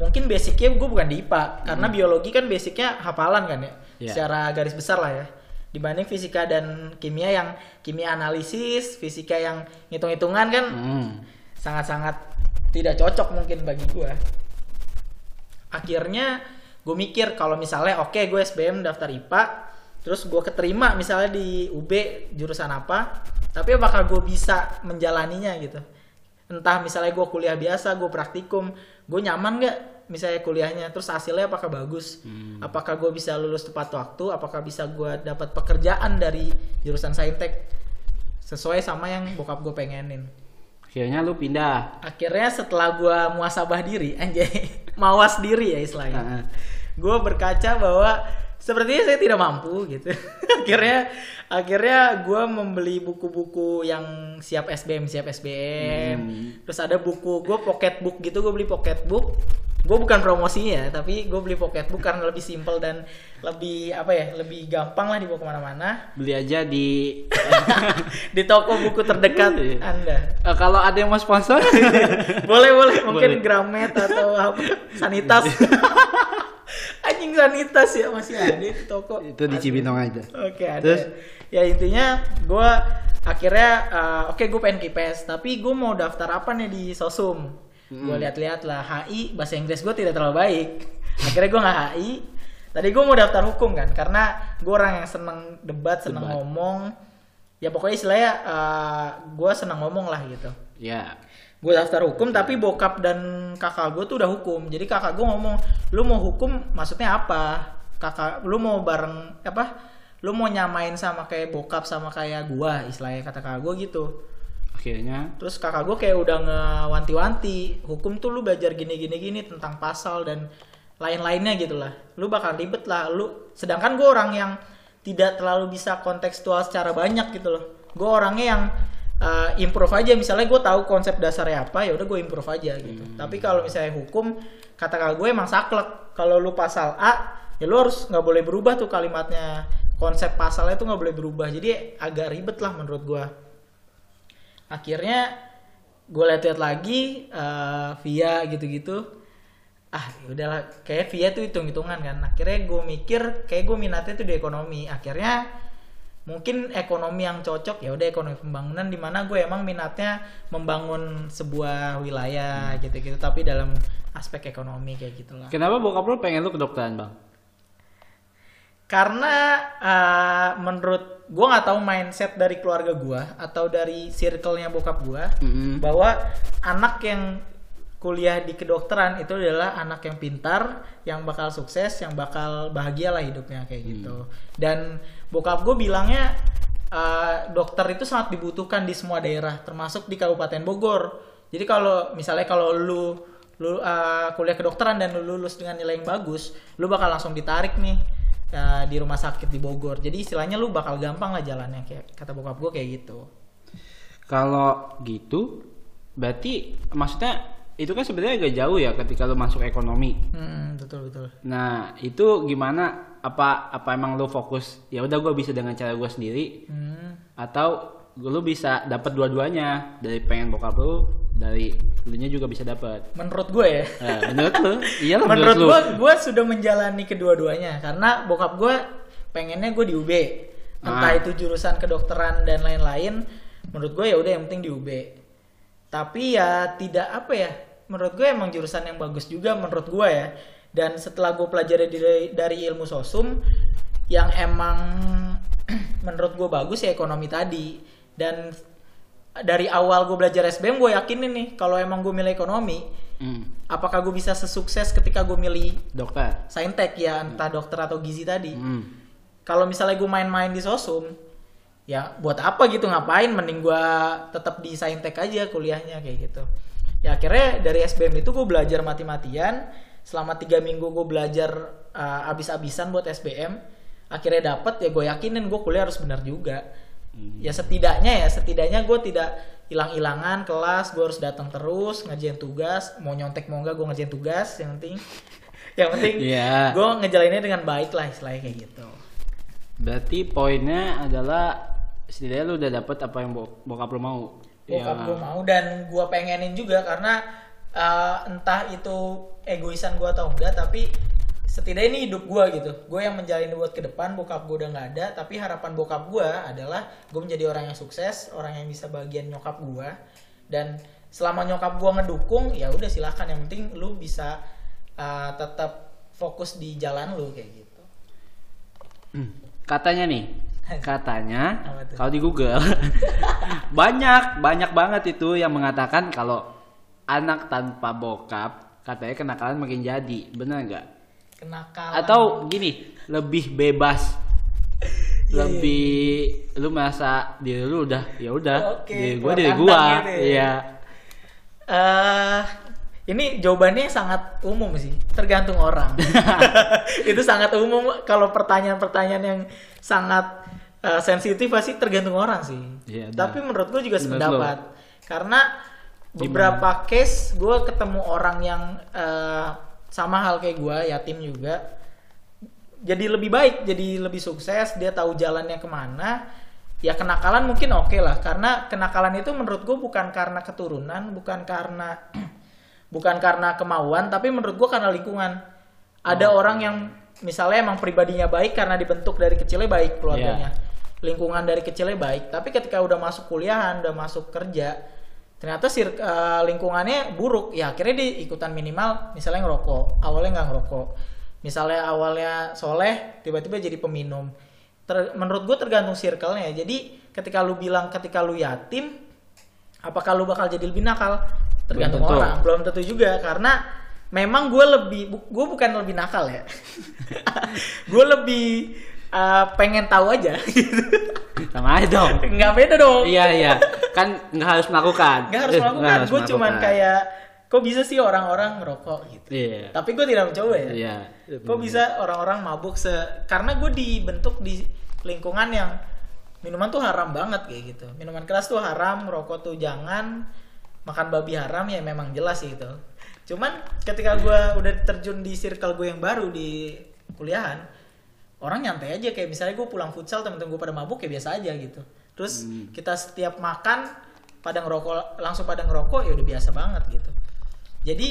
Speaker 2: mungkin basicnya gue bukan di IPA karena biologi kan basicnya hafalan kan ya?
Speaker 1: Iya.
Speaker 2: secara garis besar lah ya. Dibanding fisika dan kimia yang kimia analisis fisika yang hitung-hitungan kan
Speaker 1: hmm.
Speaker 2: sangat-sangat tidak cocok mungkin bagi gue akhirnya gue mikir kalau misalnya oke gue SBM daftar IPA terus gue keterima misalnya di UB jurusan apa tapi apakah gue bisa menjalaninya gitu? Entah misalnya gue kuliah biasa gue praktikum gue nyaman nggak misalnya kuliahnya? Terus hasilnya apakah bagus? Apakah gue bisa lulus tepat waktu? Apakah bisa gue dapat pekerjaan dari jurusan saintek? Sesuai sama yang bokap gue pengenin.
Speaker 1: Akhirnya lu pindah.
Speaker 2: akhirnya setelah gua muasabah diri anjay mawas diri ya istilahnya. Gue berkaca bahwa sepertinya saya tidak mampu gitu. Akhirnya akhirnya gue membeli buku-buku yang siap SBM siap SBM
Speaker 1: Hmm.
Speaker 2: terus ada buku gue pocket book gitu gue beli pocket book gue bukan promosinya tapi gue beli pocket book karena lebih simple dan lebih apa ya lebih gampang lah dibawa ke mana-mana.
Speaker 1: Beli aja di
Speaker 2: di toko buku terdekat
Speaker 1: Iya.
Speaker 2: anda.
Speaker 1: Eh, kalau ada yang mau sponsor?
Speaker 2: Boleh boleh. Mungkin
Speaker 1: Boleh.
Speaker 2: Gramet atau apa sanitas anjing sanitas ya masih ada di toko
Speaker 1: itu di Cibinong aja.
Speaker 2: oke ada
Speaker 1: Terus?
Speaker 2: ya intinya gue akhirnya uh, oke gue pengen kipes tapi gue mau daftar apa nih di sosum gue lihat-lihat lah HI bahasa Inggris gue tidak terlalu baik akhirnya gue nggak HI tadi gue mau daftar hukum kan karena gue orang yang seneng debat seneng
Speaker 1: Debat.
Speaker 2: ngomong ya pokoknya istilahnya uh, gue senang ngomong lah gitu
Speaker 1: Ya.
Speaker 2: Gue daftar hukum tapi bokap dan kakak gue tuh udah hukum. Jadi kakak gue ngomong lu mau hukum maksudnya apa? Kakak lu mau bareng apa? Lu mau nyamain sama kayak bokap sama kayak gua istilahnya kata kakak gue gitu.
Speaker 1: Akhirnya?
Speaker 2: Terus kakak gue kayak udah ngewanti-wanti hukum tuh lu belajar gini gini gini tentang pasal dan lain-lainnya gitu lah. Lu bakal ribet lah lu. Sedangkan gue orang yang tidak terlalu bisa kontekstual secara banyak gitu loh. Gue orangnya yang uh, improve aja. Misalnya gue tahu konsep dasarnya apa ya udah gue improve aja gitu. Tapi kalau misalnya hukum kata kakak gue emang saklek. Kalau lu pasal A ya lu harus nggak boleh berubah tuh kalimatnya. Konsep pasalnya tuh nggak boleh berubah. Jadi agak ribet lah menurut gue akhirnya gue lihat-lihat lagi eh, via gitu-gitu. Ah ya udahlah. Kayak via tuh hitung-hitungan kan. Akhirnya gue mikir kayak gue minatnya tuh di ekonomi. Akhirnya mungkin ekonomi yang cocok ya udah ekonomi pembangunan di mana gue emang minatnya membangun sebuah wilayah gitu-gitu tapi dalam aspek ekonomi kayak gitulah
Speaker 1: kenapa bokap lu pengen lu kedokteran, Bang?
Speaker 2: karena eh, menurut gue nggak tahu mindset dari keluarga gue atau dari circle-nya bokap gue
Speaker 1: Mm-mm.
Speaker 2: bahwa anak yang kuliah di kedokteran itu adalah anak yang pintar, yang bakal sukses, yang bakal bahagia lah hidupnya kayak gitu. Dan bokap gue bilangnya eh, dokter itu sangat dibutuhkan di semua daerah, termasuk di Kabupaten Bogor. Jadi kalau misalnya kalau lu lu eh, kuliah kedokteran dan lu lulus dengan nilai yang bagus, lu bakal langsung ditarik nih eh, di rumah sakit di Bogor. Jadi istilahnya lu bakal gampang lah jalannya kayak kata bokap gue kayak gitu.
Speaker 1: Kalau gitu, berarti maksudnya itu kan sebenarnya agak jauh ya ketika lu masuk ekonomi.
Speaker 2: Hmm, betul betul.
Speaker 1: Nah, itu gimana? Apa apa emang lu fokus? Ya udah gue bisa dengan cara gue sendiri
Speaker 2: Hmm.
Speaker 1: atau lu bisa dapat dua-duanya dari pengen bokap lu, dari lu juga bisa dapat.
Speaker 2: Menurut gue ya.
Speaker 1: Nah, menurut lu? Iyalah
Speaker 2: menurut
Speaker 1: menurut, lu.
Speaker 2: gue gue sudah menjalani kedua-duanya karena bokap gue pengennya gue di UB entah
Speaker 1: Ah.
Speaker 2: itu jurusan kedokteran dan lain-lain menurut gue ya udah yang penting di UB tapi ya tidak apa ya menurut gue emang jurusan yang bagus juga menurut gue ya dan setelah gue pelajari dari, dari ilmu sosum yang emang menurut gue bagus ya ekonomi tadi. Dan dari awal gue belajar SBM gue yakinin nih kalau emang gue milih ekonomi
Speaker 1: Hmm,
Speaker 2: apakah gue bisa sesukses ketika gue milih
Speaker 1: dokter.
Speaker 2: saintek ya entah dokter atau gizi tadi.
Speaker 1: Hmm.
Speaker 2: kalau misalnya gue main-main di sosum ya buat apa gitu ngapain? Mending gue tetap di saintek aja kuliahnya kayak gitu. Ya akhirnya dari SBM itu gue belajar mati-matian selama tiga minggu gue belajar uh, abis-abisan buat SBM akhirnya dapet ya gue yakinin gue kuliah harus benar juga
Speaker 1: Hmm.
Speaker 2: ya setidaknya ya setidaknya gue tidak hilang-hilangan kelas gue harus datang terus ngerjain tugas mau nyontek mau enggak gue ngerjain tugas yang penting yang penting
Speaker 1: Iya.
Speaker 2: gue ngejalaninnya dengan baik lah istilahnya kayak gitu
Speaker 1: Berarti poinnya adalah setidaknya lu udah dapet apa yang bo- bokap lu mau.
Speaker 2: bokap
Speaker 1: Ya.
Speaker 2: gue mau dan gue pengenin juga karena uh, entah itu egoisan gue atau enggak tapi setidaknya ini hidup gue gitu. Gue yang menjalani buat ke depan bokap gue udah nggak ada tapi harapan bokap gue adalah gue menjadi orang yang sukses orang yang bisa bagian nyokap gue dan selama nyokap gue ngedukung ya udah silahkan yang penting lu bisa uh, tetap fokus di jalan lu kayak gitu.
Speaker 1: Hmm. Katanya nih, katanya kalau di Google banyak banyak banget itu yang mengatakan kalau anak tanpa bokap katanya kenakalan makin jadi, bener nggak?
Speaker 2: kenakalan
Speaker 1: Atau gini, lebih bebas,
Speaker 2: Iya,
Speaker 1: lebih lu merasa diri lu udah ya udah
Speaker 2: Oke,
Speaker 1: diri gua diri gua,
Speaker 2: gitu ya.
Speaker 1: iya.
Speaker 2: eh ini jawabannya sangat umum sih, tergantung orang. itu sangat umum kalau pertanyaan-pertanyaan yang sangat eh, sensitif pasti tergantung orang sih.
Speaker 1: Iya, dah.
Speaker 2: Tapi menurut gue juga sependapat. Karena beberapa case gue ketemu orang yang eh, sama hal kayak gue, yatim juga. Jadi lebih baik, jadi lebih sukses, dia tahu jalannya ke mana. Ya kenakalan mungkin oke lah, karena kenakalan itu menurut gue bukan karena keturunan, bukan karena bukan karena kemauan tapi menurut gua karena lingkungan. Ada orang yang misalnya emang pribadinya baik karena dibentuk dari kecilnya baik keluarganya. Lingkungan dari kecilnya baik tapi ketika udah masuk kuliahan udah masuk kerja ternyata sir eh, lingkungannya buruk ya akhirnya dia ikutan minimal misalnya ngerokok awalnya nggak ngerokok misalnya awalnya soleh tiba-tiba jadi peminum ter- menurut gue tergantung circle-nya. Jadi ketika lu bilang ketika lu yatim, apakah lu bakal jadi lebih nakal? Tergantung
Speaker 1: Belum tentu.
Speaker 2: orang. Belum tentu juga karena memang gue lebih, gue bukan lebih nakal ya. gue lebih uh, pengen tahu aja. gitu.
Speaker 1: Sama aja dong.
Speaker 2: Nggak beda dong.
Speaker 1: iya iya. Kan nggak harus melakukan.
Speaker 2: Nggak harus
Speaker 1: Eh,
Speaker 2: melakukan. Gue cuman kayak, kok bisa sih orang-orang ngerokok gitu.
Speaker 1: Iya.
Speaker 2: Tapi gue tidak mencoba ya.
Speaker 1: Iya.
Speaker 2: Kok bisa orang-orang mabuk se karena gue dibentuk di lingkungan yang minuman tuh haram banget kayak gitu. Minuman keras tuh haram, rokok tuh jangan, makan babi haram ya memang jelas sih itu. Cuman ketika gue udah terjun di circle gue yang baru di kuliahan, orang nyantai aja kayak misalnya gue pulang futsal temen-temen gue pada mabuk kayak biasa aja gitu. Terus kita setiap makan pada ngerokok langsung pada ngerokok ya udah biasa banget gitu. Jadi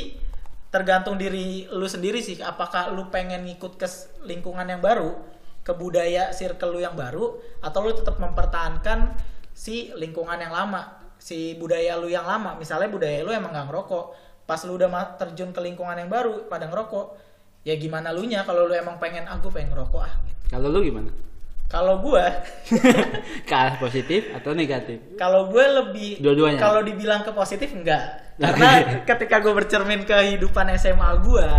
Speaker 2: tergantung diri lu sendiri sih apakah lu pengen ngikut ke lingkungan yang baru, ke budaya circle lu yang baru atau lu tetap mempertahankan si lingkungan yang lama, si budaya lu yang lama. Misalnya budaya lu emang gak ngerokok, pas lu udah terjun ke lingkungan yang baru pada ngerokok, ya gimana lu nya kalau lu emang pengen aku pengen ngerokok ah.
Speaker 1: Kalau lu gimana?
Speaker 2: Kalau gua
Speaker 1: Ke arah positif atau negatif?
Speaker 2: kalau gue lebih
Speaker 1: Dua-duanya?
Speaker 2: kalau dibilang ke positif enggak karena ketika gue bercermin ke kehidupan SMA gue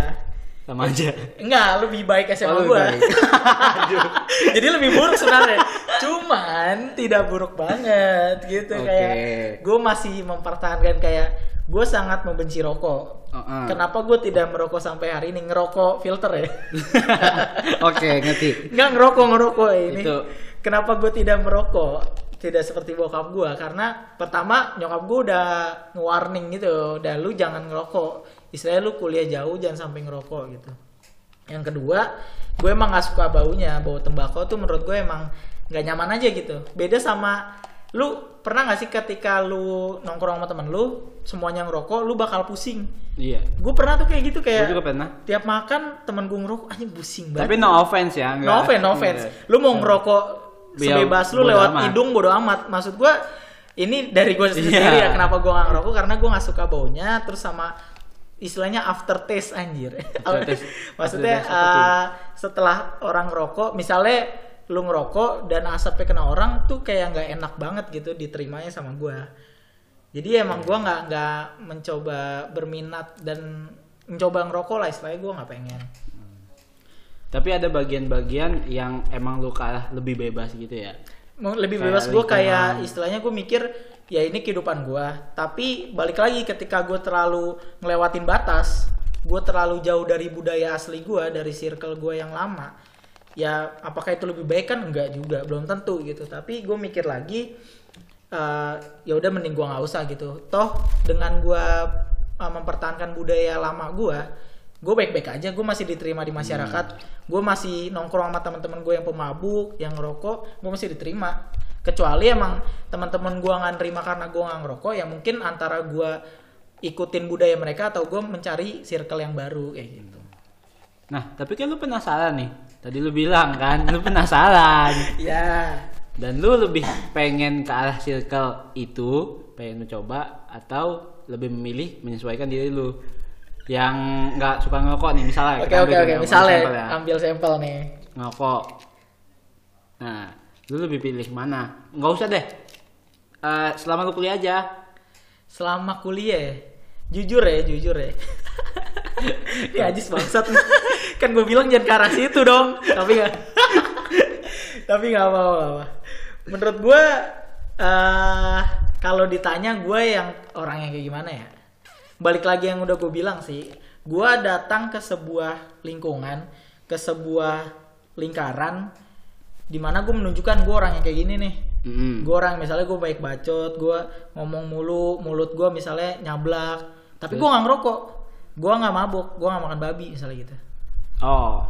Speaker 1: Sama aja.
Speaker 2: enggak lebih baik SMA
Speaker 1: Oh,
Speaker 2: gue jadi lebih buruk sebenarnya cuman tidak buruk banget gitu
Speaker 1: Oke.
Speaker 2: kayak gue masih mempertahankan kayak gue sangat membenci rokok
Speaker 1: Heeh.
Speaker 2: kenapa gue tidak merokok sampai hari ini ngerokok filter ya
Speaker 1: Oke, ngerti.
Speaker 2: Nggak ngerokok ngerokok ini.
Speaker 1: Itu.
Speaker 2: Kenapa gue tidak merokok? Tidak seperti bokap gue karena pertama nyokap gue udah nge-warning gitu, udah lu jangan ngerokok. Istilahnya lu kuliah jauh jangan sampai ngerokok gitu. Yang kedua, gue emang gak suka baunya, bau tembakau tuh menurut gue emang nggak nyaman aja gitu. Beda sama lu pernah gak sih ketika lu nongkrong sama temen lu semuanya ngerokok, lu bakal pusing.
Speaker 1: Iya.
Speaker 2: Gue pernah tuh kayak gitu kayak
Speaker 1: Gue juga pernah.
Speaker 2: tiap makan temen gue ngerokok anjing pusing banget.
Speaker 1: Tapi no offense ya, enggak.
Speaker 2: No offense, no offense.
Speaker 1: Enggak.
Speaker 2: Lu mau ngerokok
Speaker 1: Biar
Speaker 2: sebebas lu lewat
Speaker 1: amat.
Speaker 2: hidung bodo amat. Maksud gua ini dari gua sendiri
Speaker 1: Iya.
Speaker 2: ya kenapa gua gak ngerokok karena gua nggak suka baunya terus sama istilahnya aftertaste anjir.
Speaker 1: Aftertaste.
Speaker 2: Maksudnya
Speaker 1: Aftertaste
Speaker 2: eh, setelah orang ngerokok, misalnya lu ngerokok dan asapnya kena orang tuh kayak nggak enak banget gitu diterimanya sama gua. Jadi emang gua nggak nggak mencoba berminat dan mencoba ngerokok lah istilahnya gua nggak pengen.
Speaker 1: Tapi ada bagian-bagian yang emang lu kalah lebih bebas gitu ya.
Speaker 2: Lebih bebas gue kayak istilahnya gue mikir ya ini kehidupan gue tapi balik lagi ketika gue terlalu ngelewatin batas gue terlalu jauh dari budaya asli gue dari circle gue yang lama ya apakah itu lebih baik kan? Enggak juga belum tentu gitu. Tapi gue mikir lagi eh, ya udah mending gue nggak usah gitu. Toh dengan gue eh, mempertahankan budaya lama gue gue baik-baik aja. Gue masih diterima di masyarakat. Gue masih nongkrong sama teman-teman gue yang pemabuk yang ngerokok gue masih diterima. Kecuali emang teman-teman gue nggak nerima karena gue nggak ngerokok ya mungkin antara gue ikutin budaya mereka atau gue mencari circle yang baru kayak gitu.
Speaker 1: Nah, tapi kan lu penasaran nih. Tadi lu bilang kan, lu penasaran.
Speaker 2: ya
Speaker 1: Dan lu lebih pengen ke arah circle itu, pengen mencoba atau lebih memilih menyesuaikan diri lu yang nggak suka ngerokok nih misalnya.
Speaker 2: oke oke oke misalnya
Speaker 1: sampel ya.
Speaker 2: ambil sampel nih
Speaker 1: ngerokok. Nah, lu lebih pilih mana? Nggak usah deh. Eh, selama lu kuliah aja.
Speaker 2: selama kuliah ya, jujur ya jujur ya ini ajis bangsat. Kan gue bilang jangan ke arah situ dong. Tapi nggak tapi nggak apa-apa menurut gue eh kalau ditanya gue yang orang yang kayak gimana ya? Balik lagi yang udah gue bilang sih gue datang ke sebuah lingkungan ke sebuah lingkaran di mana gue menunjukkan gue orang yang kayak gini nih.
Speaker 1: Mm-mm.
Speaker 2: gue orang misalnya gue baik bacot gue ngomong mulu mulut gue misalnya nyablak tapi gue nggak ngerokok gue nggak mabuk gue nggak makan babi misalnya gitu.
Speaker 1: Oh,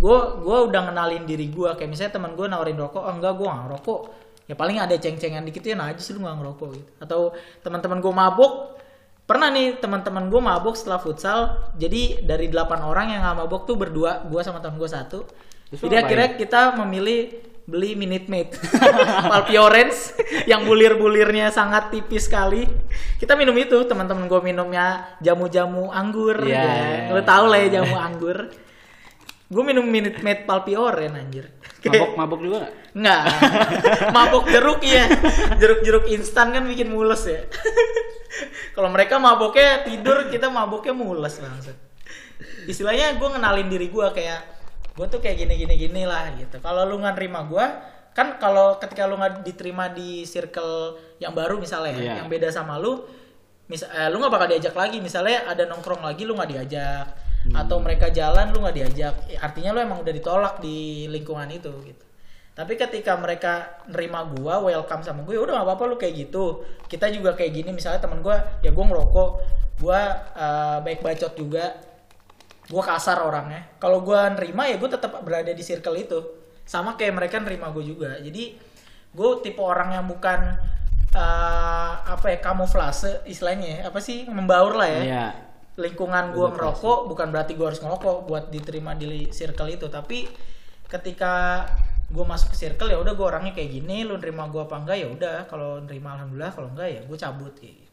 Speaker 2: gue gue udah ngenalin diri gue kayak misalnya teman gue nawarin rokok oh enggak gue nggak ngerokok. Ya paling ada ceng-cengan dikit ya nah aja sih lu nggak ngerokok gitu. Atau teman-teman gue mabuk pernah nih teman-teman gue mabuk setelah futsal jadi dari delapan orang yang nggak mabuk tuh berdua gue sama teman gue satu.
Speaker 1: Terus
Speaker 2: jadi akhirnya kita memilih beli Minute Maid Palpi Orange yang bulir-bulirnya sangat tipis sekali kita minum itu teman-teman gue minumnya jamu-jamu anggur
Speaker 1: Iya.
Speaker 2: ya. lu tau lah ya jamu anggur gue minum minute maid palpi oren anjir
Speaker 1: Mabok mabok juga nggak?
Speaker 2: Enggak. mabok jeruk ya. Jeruk-jeruk instan kan bikin mules ya. Kalau mereka maboknya tidur, kita maboknya mules langsung. Istilahnya gue ngenalin diri gue kayak gue tuh kayak gini gini gini lah gitu. Kalau lu nggak nerima gue, kan kalau ketika lu nggak diterima di circle yang baru misalnya ya,
Speaker 1: Iya.
Speaker 2: yang beda sama lu, misal eh, lu nggak bakal diajak lagi. Misalnya ada nongkrong lagi lu nggak diajak, atau mereka jalan lu nggak diajak. Ya, artinya lu emang udah ditolak di lingkungan itu gitu. Tapi ketika mereka nerima gua, welcome sama gue, ya udah gak apa-apa lu kayak gitu. Kita juga kayak gini, misalnya temen gua, ya gua ngerokok, gua eh, baik bacot juga, gua kasar orangnya. Kalau gua nerima ya gua tetap berada di circle itu. Sama kayak mereka nerima gue juga. Jadi gue tipe orang yang bukan eh, apa ya kamuflase istilahnya ya. Apa sih membaur lah ya
Speaker 1: Iya.
Speaker 2: lingkungan gue ngerokok bukan berarti gue harus ngerokok buat diterima di circle itu tapi ketika gue masuk ke circle ya udah gue orangnya kayak gini lu nerima gue apa enggak ya udah kalau nerima alhamdulillah kalau enggak ya gue cabut kayak gitu.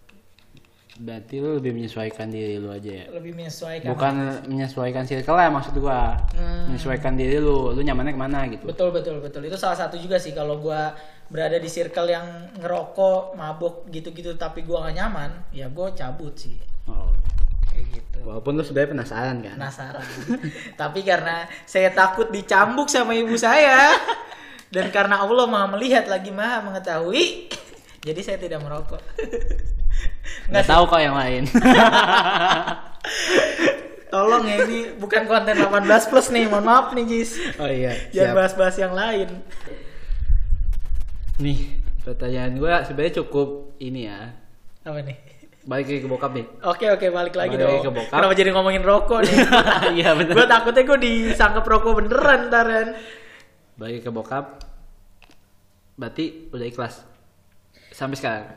Speaker 1: Berarti lu lebih menyesuaikan diri lu aja ya.
Speaker 2: lebih menyesuaikan
Speaker 1: Bukan menyesuaikan circle ya maksud gua.
Speaker 2: Hmm.
Speaker 1: Menyesuaikan diri lu, lu nyamannya ke mana gitu.
Speaker 2: betul betul betul itu salah satu juga sih kalau gue berada di circle yang ngerokok mabuk gitu-gitu tapi gue gak nyaman ya gue cabut sih
Speaker 1: Oh.
Speaker 2: kayak gitu
Speaker 1: Walaupun lu sebenarnya penasaran kan.
Speaker 2: penasaran. Tapi karena saya takut dicambuk sama ibu saya dan karena Allah Maha melihat lagi Maha mengetahui, jadi saya tidak merokok.
Speaker 1: Nggak tahu kok yang lain.
Speaker 2: Tolong ya ini bukan konten 18 plus nih, mohon maaf nih Jis.
Speaker 1: oh iya.
Speaker 2: Jangan bahas-bahas yang lain.
Speaker 1: Nih, pertanyaan gua sebenarnya cukup ini ya.
Speaker 2: Apa nih?
Speaker 1: Balik lagi ke bokap nih.
Speaker 2: Oke oke balik lagi
Speaker 1: Balik lagi
Speaker 2: dong.
Speaker 1: ke bokap.
Speaker 2: Kenapa jadi ngomongin rokok nih?
Speaker 1: Iya benar.
Speaker 2: gue takutnya gue disangka rokok beneran ntar kan.
Speaker 1: Balik ke bokap. Berarti udah ikhlas. Sampai sekarang.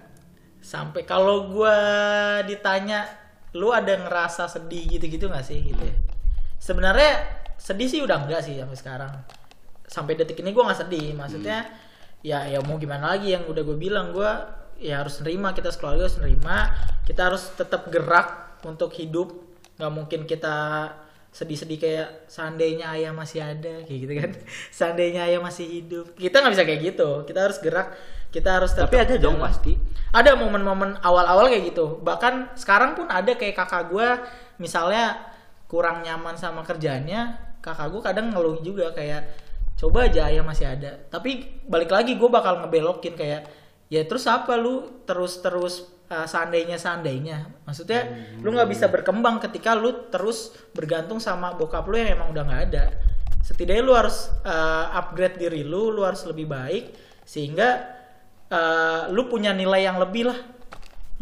Speaker 2: Sampai kalau gua ditanya lu ada ngerasa sedih gitu-gitu gak sih gitu ya? Sebenarnya sedih sih udah enggak sih sampai sekarang. Sampai detik ini gua nggak sedih. Maksudnya ya ya mau gimana lagi yang udah gue bilang gua ya harus nerima kita sekeluarga harus nerima. Kita harus tetap gerak untuk hidup. nggak mungkin kita sedih-sedih kayak seandainya ayah masih ada kayak gitu kan. seandainya ayah masih hidup. Kita nggak bisa kayak gitu. Kita harus gerak. Kita harus
Speaker 1: Tapi
Speaker 2: tetap
Speaker 1: ada dong pasti.
Speaker 2: ada momen-momen awal-awal kayak gitu. Bahkan sekarang pun ada kayak kakak gue misalnya kurang nyaman sama kerjaannya kakak gue kadang ngeluh juga kayak coba aja ayah masih ada. Tapi balik lagi gue bakal ngebelokin kayak ya terus apa lu terus-terus uh, seandainya seandainya maksudnya lu nggak bisa berkembang ketika lu terus bergantung sama bokap lu yang emang udah nggak ada. Setidaknya lu harus uh, upgrade diri lu lu harus lebih baik sehingga uh, lu punya nilai yang lebih lah.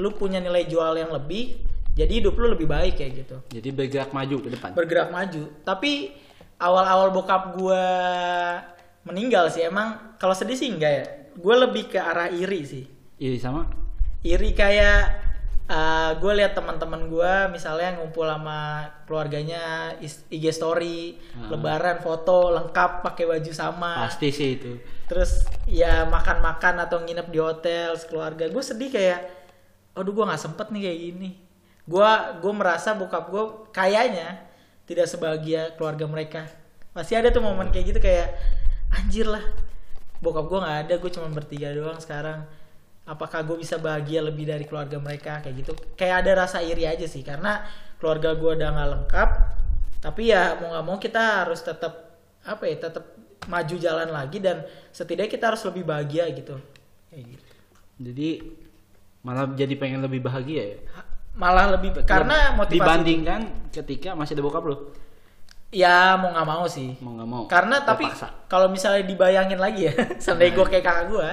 Speaker 2: Lu punya nilai jual yang lebih jadi hidup lu lebih baik kayak gitu.
Speaker 1: Jadi bergerak maju ke depan.
Speaker 2: bergerak maju. Tapi awal-awal bokap gua meninggal sih emang kalau sedih sih enggak ya. Gue lebih ke arah iri sih.
Speaker 1: Iri sama?
Speaker 2: iri kayak gue lihat teman-teman gue misalnya ngumpul sama keluarganya IG story
Speaker 1: Hmm.
Speaker 2: lebaran foto lengkap pakai baju sama.
Speaker 1: Pasti sih itu.
Speaker 2: terus ya makan-makan atau nginep di hotel sekeluarga. Gue sedih kayak aduh gue nggak sempet nih kayak gini. Gue gue merasa bokap gue kayaknya tidak sebahagia keluarga mereka. Masih ada tuh momen kayak gitu kayak anjir lah bokap gue nggak ada gue cuma bertiga doang sekarang apakah gue bisa bahagia lebih dari keluarga mereka kayak gitu kayak ada rasa iri aja sih karena keluarga gue udah nggak lengkap tapi ya mau nggak mau kita harus tetap apa ya tetap maju jalan lagi dan setidaknya kita harus lebih bahagia gitu kayak gitu
Speaker 1: Jadi malah jadi pengen lebih bahagia ya.
Speaker 2: malah lebih karena motivasi
Speaker 1: dibandingkan ketika masih ada bokap lu.
Speaker 2: ya mau nggak mau sih
Speaker 1: Mau nggak mau.
Speaker 2: karena tapi kalau misalnya dibayangin lagi ya sampai gue kayak kakak gue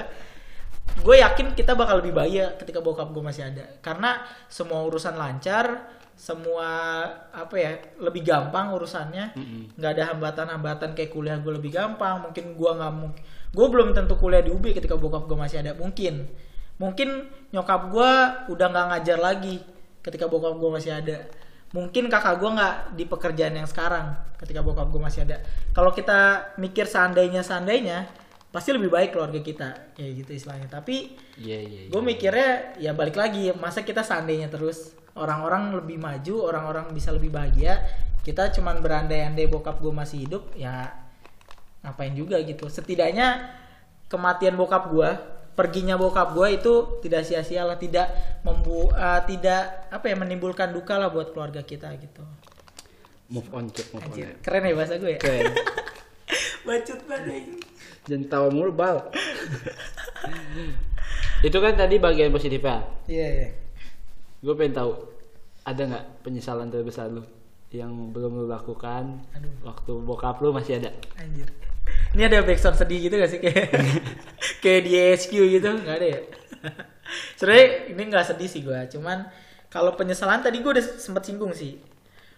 Speaker 2: gue yakin kita bakal lebih bahagia ketika bokap gue masih ada. Karena semua urusan lancar semua apa ya lebih gampang urusannya. Nggak ada hambatan-hambatan kayak kuliah gue lebih gampang. Mungkin gue nggak mungkin gue belum tentu kuliah di UB ketika bokap gue masih ada. Mungkin. Mungkin nyokap gue udah nggak ngajar lagi ketika bokap gue masih ada. Mungkin kakak gue nggak di pekerjaan yang sekarang ketika bokap gue masih ada. Kalau kita mikir seandainya seandainya pasti lebih baik keluarga kita kayak gitu istilahnya tapi
Speaker 1: Iya iya. iya.
Speaker 2: gue mikirnya ya balik lagi masa kita seandainya terus orang-orang lebih maju orang-orang bisa lebih bahagia kita cuman berandai-andai bokap gue masih hidup ya ngapain juga gitu setidaknya kematian bokap gue perginya bokap gue itu tidak sia-sia lah tidak membu uh, tidak apa ya menimbulkan duka lah buat keluarga kita gitu
Speaker 1: move on cek move on
Speaker 2: Anjir,
Speaker 1: ya.
Speaker 2: keren ya bahasa gue ya
Speaker 1: Keren.
Speaker 2: bacot banget.
Speaker 1: Jangan tawa mulu bal itu kan tadi bagian positifnya
Speaker 2: iya iya
Speaker 1: gue pengen tahu ada nggak penyesalan terbesar lu yang belum lu lakukan
Speaker 2: Aduh.
Speaker 1: waktu bokap lu masih ada
Speaker 2: Anjir. Ini ada backsound sedih gitu gak sih kayak kayak di SQ gitu nggak ada ya? Sebenarnya ini nggak sedih sih gue, cuman kalau penyesalan tadi gue udah sempet singgung sih.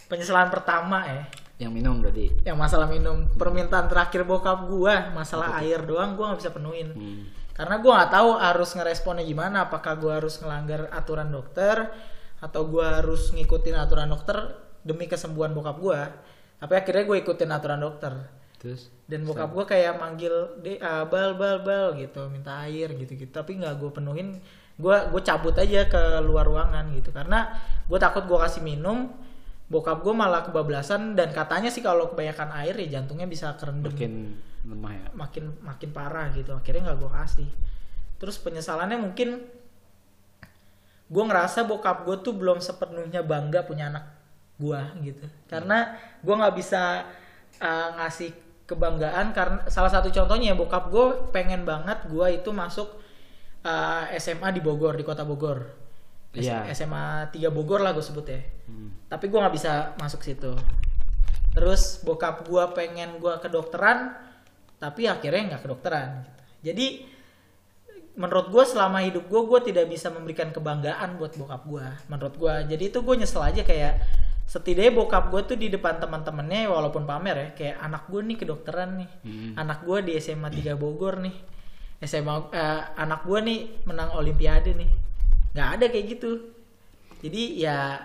Speaker 2: Penyesalan pertama ya,
Speaker 1: yang minum berarti
Speaker 2: yang masalah minum permintaan terakhir bokap gue masalah air doang gue nggak bisa penuhin.
Speaker 1: hmm.
Speaker 2: Karena gue nggak tahu harus ngeresponnya gimana, apakah gue harus ngelanggar aturan dokter atau gue harus ngikutin aturan dokter demi kesembuhan bokap gue. Tapi akhirnya gue ikutin aturan dokter
Speaker 1: terus
Speaker 2: dan bokap gue kayak manggil de ah, bal bal bal gitu minta air gitu gitu tapi nggak gue penuhin gue gue cabut aja ke luar ruangan gitu karena gue takut gue kasih minum bokap gue malah kebablasan dan katanya sih kalau kebanyakan air ya jantungnya bisa kerendam.
Speaker 1: Makin lemah ya?
Speaker 2: Makin makin parah gitu. Akhirnya nggak gue kasih. Terus penyesalannya mungkin gue ngerasa bokap gue tuh belum sepenuhnya bangga punya anak gue gitu. Karena gue nggak bisa uh, ngasih kebanggaan karena salah satu contohnya ya bokap gue pengen banget gue itu masuk uh, SMA di Bogor di kota Bogor
Speaker 1: Iya.
Speaker 2: SMA 3 Bogor lah gue sebut ya
Speaker 1: hmm.
Speaker 2: tapi gue nggak bisa masuk situ terus bokap gue pengen gue kedokteran tapi akhirnya nggak kedokteran gitu. jadi menurut gue selama hidup gue gue tidak bisa memberikan kebanggaan buat bokap gue menurut gue jadi itu gue nyesel aja kayak setidaknya bokap gue tuh di depan teman-temannya walaupun pamer ya kayak anak gue nih kedokteran nih
Speaker 1: Hmm.
Speaker 2: anak gue di SMA 3 Bogor nih SMA eh, anak gue nih menang olimpiade nih nggak ada kayak gitu. Jadi ya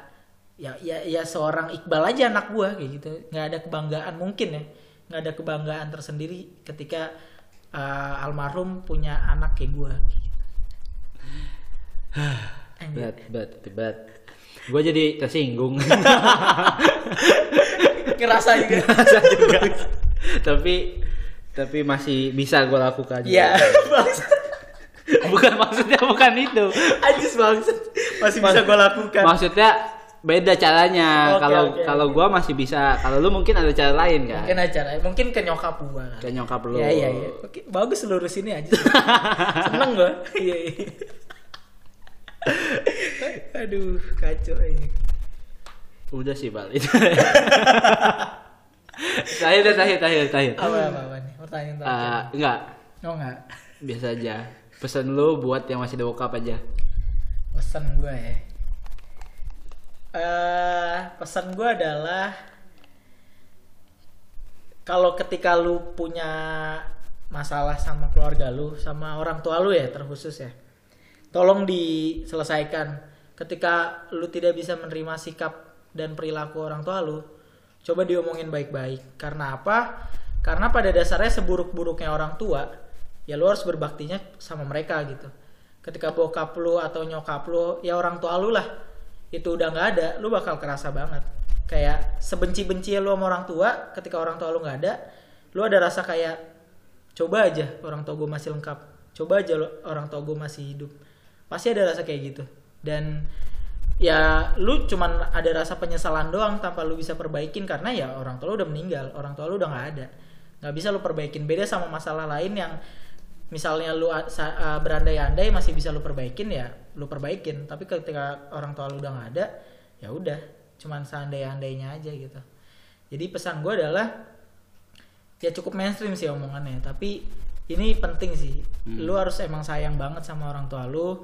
Speaker 2: ya ya ya seorang Iqbal aja anak gue kayak gitu. Nggak ada kebanggaan mungkin ya. Nggak ada kebanggaan tersendiri ketika eh, almarhum punya anak kayak gue
Speaker 1: berat berat berat. Gue jadi tersinggung.
Speaker 2: Ngerasa juga.
Speaker 1: Rasa juga. Tapi tapi masih bisa gue lakukan.
Speaker 2: Ya bangsat
Speaker 1: bukan maksudnya bukan itu
Speaker 2: Ajis bangsat masih bisa gue lakukan
Speaker 1: maksudnya beda caranya kalau
Speaker 2: oke,
Speaker 1: kalau
Speaker 2: oke.
Speaker 1: gue masih bisa kalau lu mungkin ada cara lain kan
Speaker 2: mungkin acara mungkin ke nyokap gue
Speaker 1: ke nyokap lu
Speaker 2: Iya iya iya. Oke, bagus lurus ini aja. Seneng gua. Iya iya. Aduh, kacau ini.
Speaker 1: udah sih bal itu terakhir deh, terakhir terakhir terakhir
Speaker 2: Apa apa, apa nih? Pertanyaan terakhir.
Speaker 1: Eh, enggak
Speaker 2: oh enggak.
Speaker 1: biasa aja pesan lu buat yang masih ada bokap aja
Speaker 2: Pesan gua ya. Eh, pesan gua adalah kalau ketika lu punya masalah sama keluarga lu, sama orang tua lu ya terkhusus ya. Tolong diselesaikan. Ketika lu tidak bisa menerima sikap dan perilaku orang tua lu, coba diomongin baik-baik. Karena apa? Karena pada dasarnya seburuk-buruknya orang tua, ya lu harus berbaktinya sama mereka gitu. Ketika bokap lu atau nyokap lu, ya orang tua lu lah, itu udah nggak ada, lu bakal kerasa banget. Kayak sebenci-benci lu sama orang tua, ketika orang tua lu nggak ada, lu ada rasa kayak coba aja orang tua gue masih lengkap, coba aja lo- orang tua gue masih hidup, pasti ada rasa kayak gitu. Dan ya lu cuman ada rasa penyesalan doang tanpa lu bisa perbaikin karena ya orang tua lu udah meninggal, orang tua lu udah nggak ada, nggak bisa lu perbaikin. Beda sama masalah lain yang misalnya lu berandai-andai masih bisa lu perbaikin ya lu perbaikin. Tapi ketika orang tua lu udah nggak ada ya udah cuman seandai-andainya aja gitu. Jadi pesan gue adalah ya cukup mainstream sih omongannya. Tapi ini penting sih. Lu harus emang sayang banget sama orang tua lu.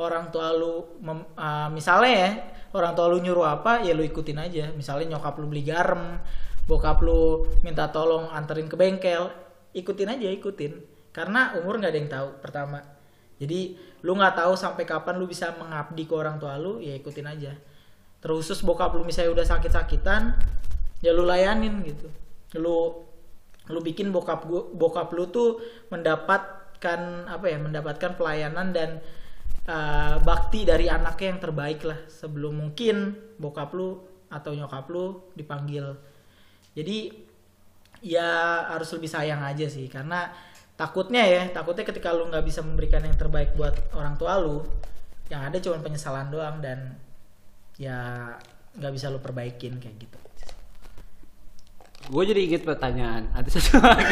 Speaker 2: Orang tua lu mem- ah, misalnya ya orang tua lu nyuruh apa ya lu ikutin aja. Misalnya nyokap lu beli garam bokap lu minta tolong anterin ke bengkel ikutin aja ikutin karena umur nggak ada yang tahu pertama. Jadi lu nggak tahu sampai kapan lu bisa mengabdi ke orang tua lu ya ikutin aja. Terkhusus bokap lu misalnya udah sakit-sakitan ya lu layanin gitu. Lu lu bikin bokap gua bokap lu tuh mendapatkan apa ya mendapatkan pelayanan dan uh, bakti dari anaknya yang terbaik lah. Sebelum mungkin bokap lu atau nyokap lu dipanggil. Jadi ya harus lebih sayang aja sih. Karena takutnya ya takutnya ketika lu nggak bisa memberikan yang terbaik buat orang tua lu yang ada cuma penyesalan doang dan ya nggak bisa lu perbaikin kayak gitu
Speaker 1: Gue jadi inget pertanyaan. Ada satu lagi.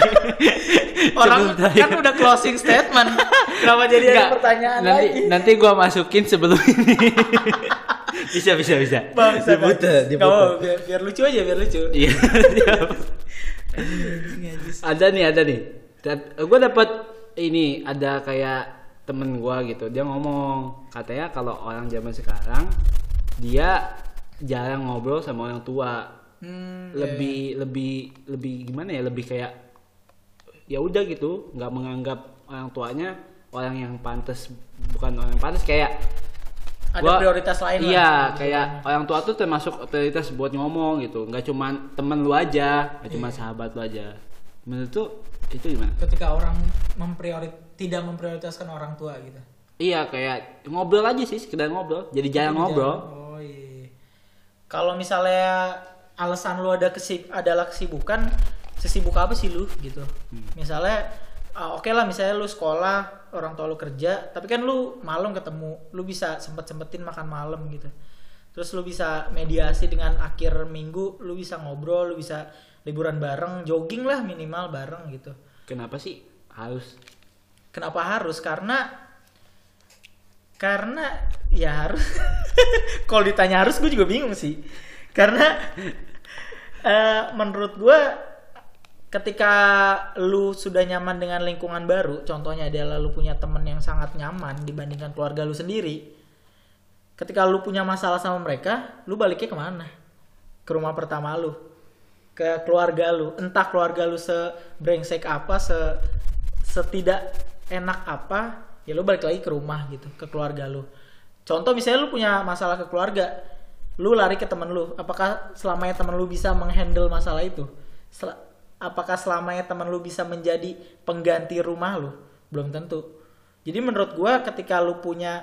Speaker 2: orang kan udah closing statement kenapa jadi ada pertanyaan
Speaker 1: nanti,
Speaker 2: lagi
Speaker 1: Nanti gue masukin sebelum ini. bisa, bisa, bisa.
Speaker 2: Bang, bisa, Bang.
Speaker 1: diputer,
Speaker 2: Nggak
Speaker 1: diputer.
Speaker 2: biar, biar lucu aja biar lucu
Speaker 1: Iya. ada nih, ada nih. Gue dapet ini ada kayak temen gue gitu. Dia ngomong katanya kalau orang zaman sekarang dia jarang ngobrol sama orang tua.
Speaker 2: Hmm,
Speaker 1: lebih lebih lebih gimana ya? Lebih kayak ya udah gitu, nggak menganggap orang tuanya orang yang pantas bukan orang yang pantas kayak
Speaker 2: ada
Speaker 1: Gua-
Speaker 2: prioritas lain lah.
Speaker 1: Iya, kayak orang tua tuh termasuk prioritas buat ngomong gitu. Nggak cuman temen lu aja, nggak
Speaker 2: Iya.
Speaker 1: cuma sahabat lu aja. Menurut tuh itu gimana?
Speaker 2: ketika orang mempriorit tidak memprioritaskan orang tua gitu
Speaker 1: Iya, kayak ngobrol aja sih, sekedar ngobrol. Jadi jarang ngobrol.
Speaker 2: oh iya kalau misalnya alasan lu ada kesib adalah kesibukan sesibuk apa sih lu gitu misalnya ah, oke lah misalnya lu sekolah orang tua lu kerja tapi kan lu malam ketemu lu bisa sempet sempetin makan malam gitu terus lu bisa mediasi dengan akhir minggu lu bisa ngobrol lu bisa liburan bareng jogging lah minimal bareng gitu
Speaker 1: Kenapa sih harus?
Speaker 2: Kenapa harus? Karena karena ya harus. Kalau ditanya harus, gue juga bingung sih. Karena eh, menurut gue ketika lu sudah nyaman dengan lingkungan baru, contohnya adalah lu punya temen yang sangat nyaman dibandingkan keluarga lu sendiri. Ketika lu punya masalah sama mereka, lu baliknya ke mana? Ke rumah pertama lu, ke keluarga lu. Entah keluarga lu sebrengsek apa, se setidak enak apa, ya lu balik lagi ke rumah gitu, ke keluarga lu. Contoh misalnya lu punya masalah ke keluarga, lu lari ke temen lu. Apakah selamanya temen lu bisa menghandle masalah itu? Sel- apakah selamanya temen lu bisa menjadi pengganti rumah lu? Belum tentu. Jadi menurut gua ketika lu punya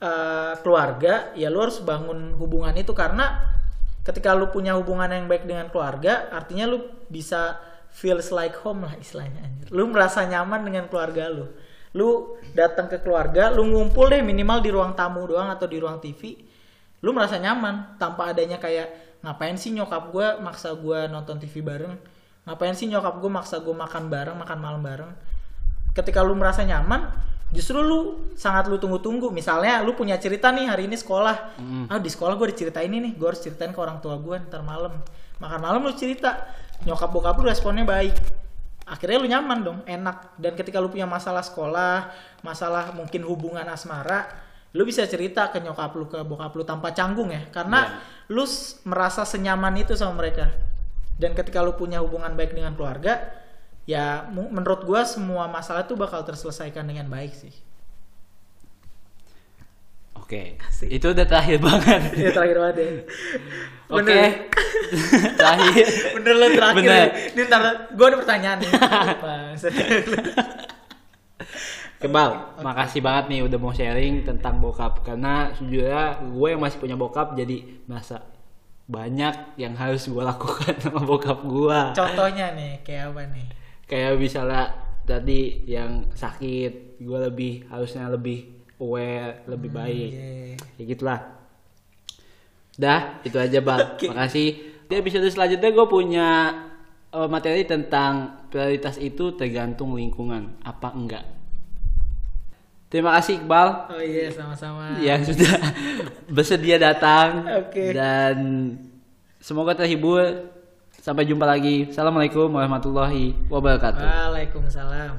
Speaker 2: eh, keluarga, ya lu harus bangun hubungan itu karena ketika lu punya hubungan yang baik dengan keluarga, artinya lu bisa feels like home lah istilahnya. anjir. Lu merasa nyaman dengan keluarga lu. Lu datang ke keluarga, lu ngumpul deh minimal di ruang tamu doang atau di ruang TV. Lu merasa nyaman tanpa adanya kayak ngapain sih nyokap gua maksa gua nonton TV bareng? Ngapain sih nyokap gua maksa gua makan bareng, makan malam bareng? ketika lu merasa nyaman justru lu sangat lu tunggu-tunggu. Misalnya lu punya cerita nih hari ini sekolah. Ah di sekolah gue diceritain ini nih. Gue harus ceritain ke orang tua gue ntar malam. Makan malam lu cerita. Nyokap bokap lu responnya baik. Akhirnya lu nyaman dong enak. Dan ketika lu punya masalah sekolah masalah mungkin hubungan asmara lu bisa cerita ke nyokap lu ke bokap lu tanpa canggung ya. Karena lu s- merasa senyaman itu sama mereka. Dan ketika lu punya hubungan baik dengan keluarga ya menurut gua semua masalah itu bakal terselesaikan dengan baik sih
Speaker 1: Oke. Itu udah terakhir banget.
Speaker 2: ya terakhir banget ya
Speaker 1: Oke.
Speaker 2: Bener.
Speaker 1: terakhir.
Speaker 2: bener lo terakhir
Speaker 1: Bener.
Speaker 2: ini ntar gua ada pertanyaan nih.
Speaker 1: Kebal, makasih banget nih udah mau sharing tentang bokap karena sejujurnya gue yang masih punya bokap jadi merasa banyak yang harus gue lakukan sama bokap gue.
Speaker 2: contohnya nih kayak apa nih
Speaker 1: Kayak misalnya tadi yang sakit, gue lebih harusnya lebih aware, lebih baik.
Speaker 2: Iya.
Speaker 1: Ya gitulah. Dah, itu aja bang.
Speaker 2: Oke.
Speaker 1: Makasih. Di episode selanjutnya gue punya eh, materi tentang prioritas itu tergantung lingkungan, apa enggak. Terima kasih Iqbal
Speaker 2: oh iya sama-sama
Speaker 1: yang sudah bersedia datang
Speaker 2: Oke.
Speaker 1: dan semoga terhibur. Sampai jumpa lagi. Assalamualaikum warahmatullahi wabarakatuh.
Speaker 2: Waalaikumsalam.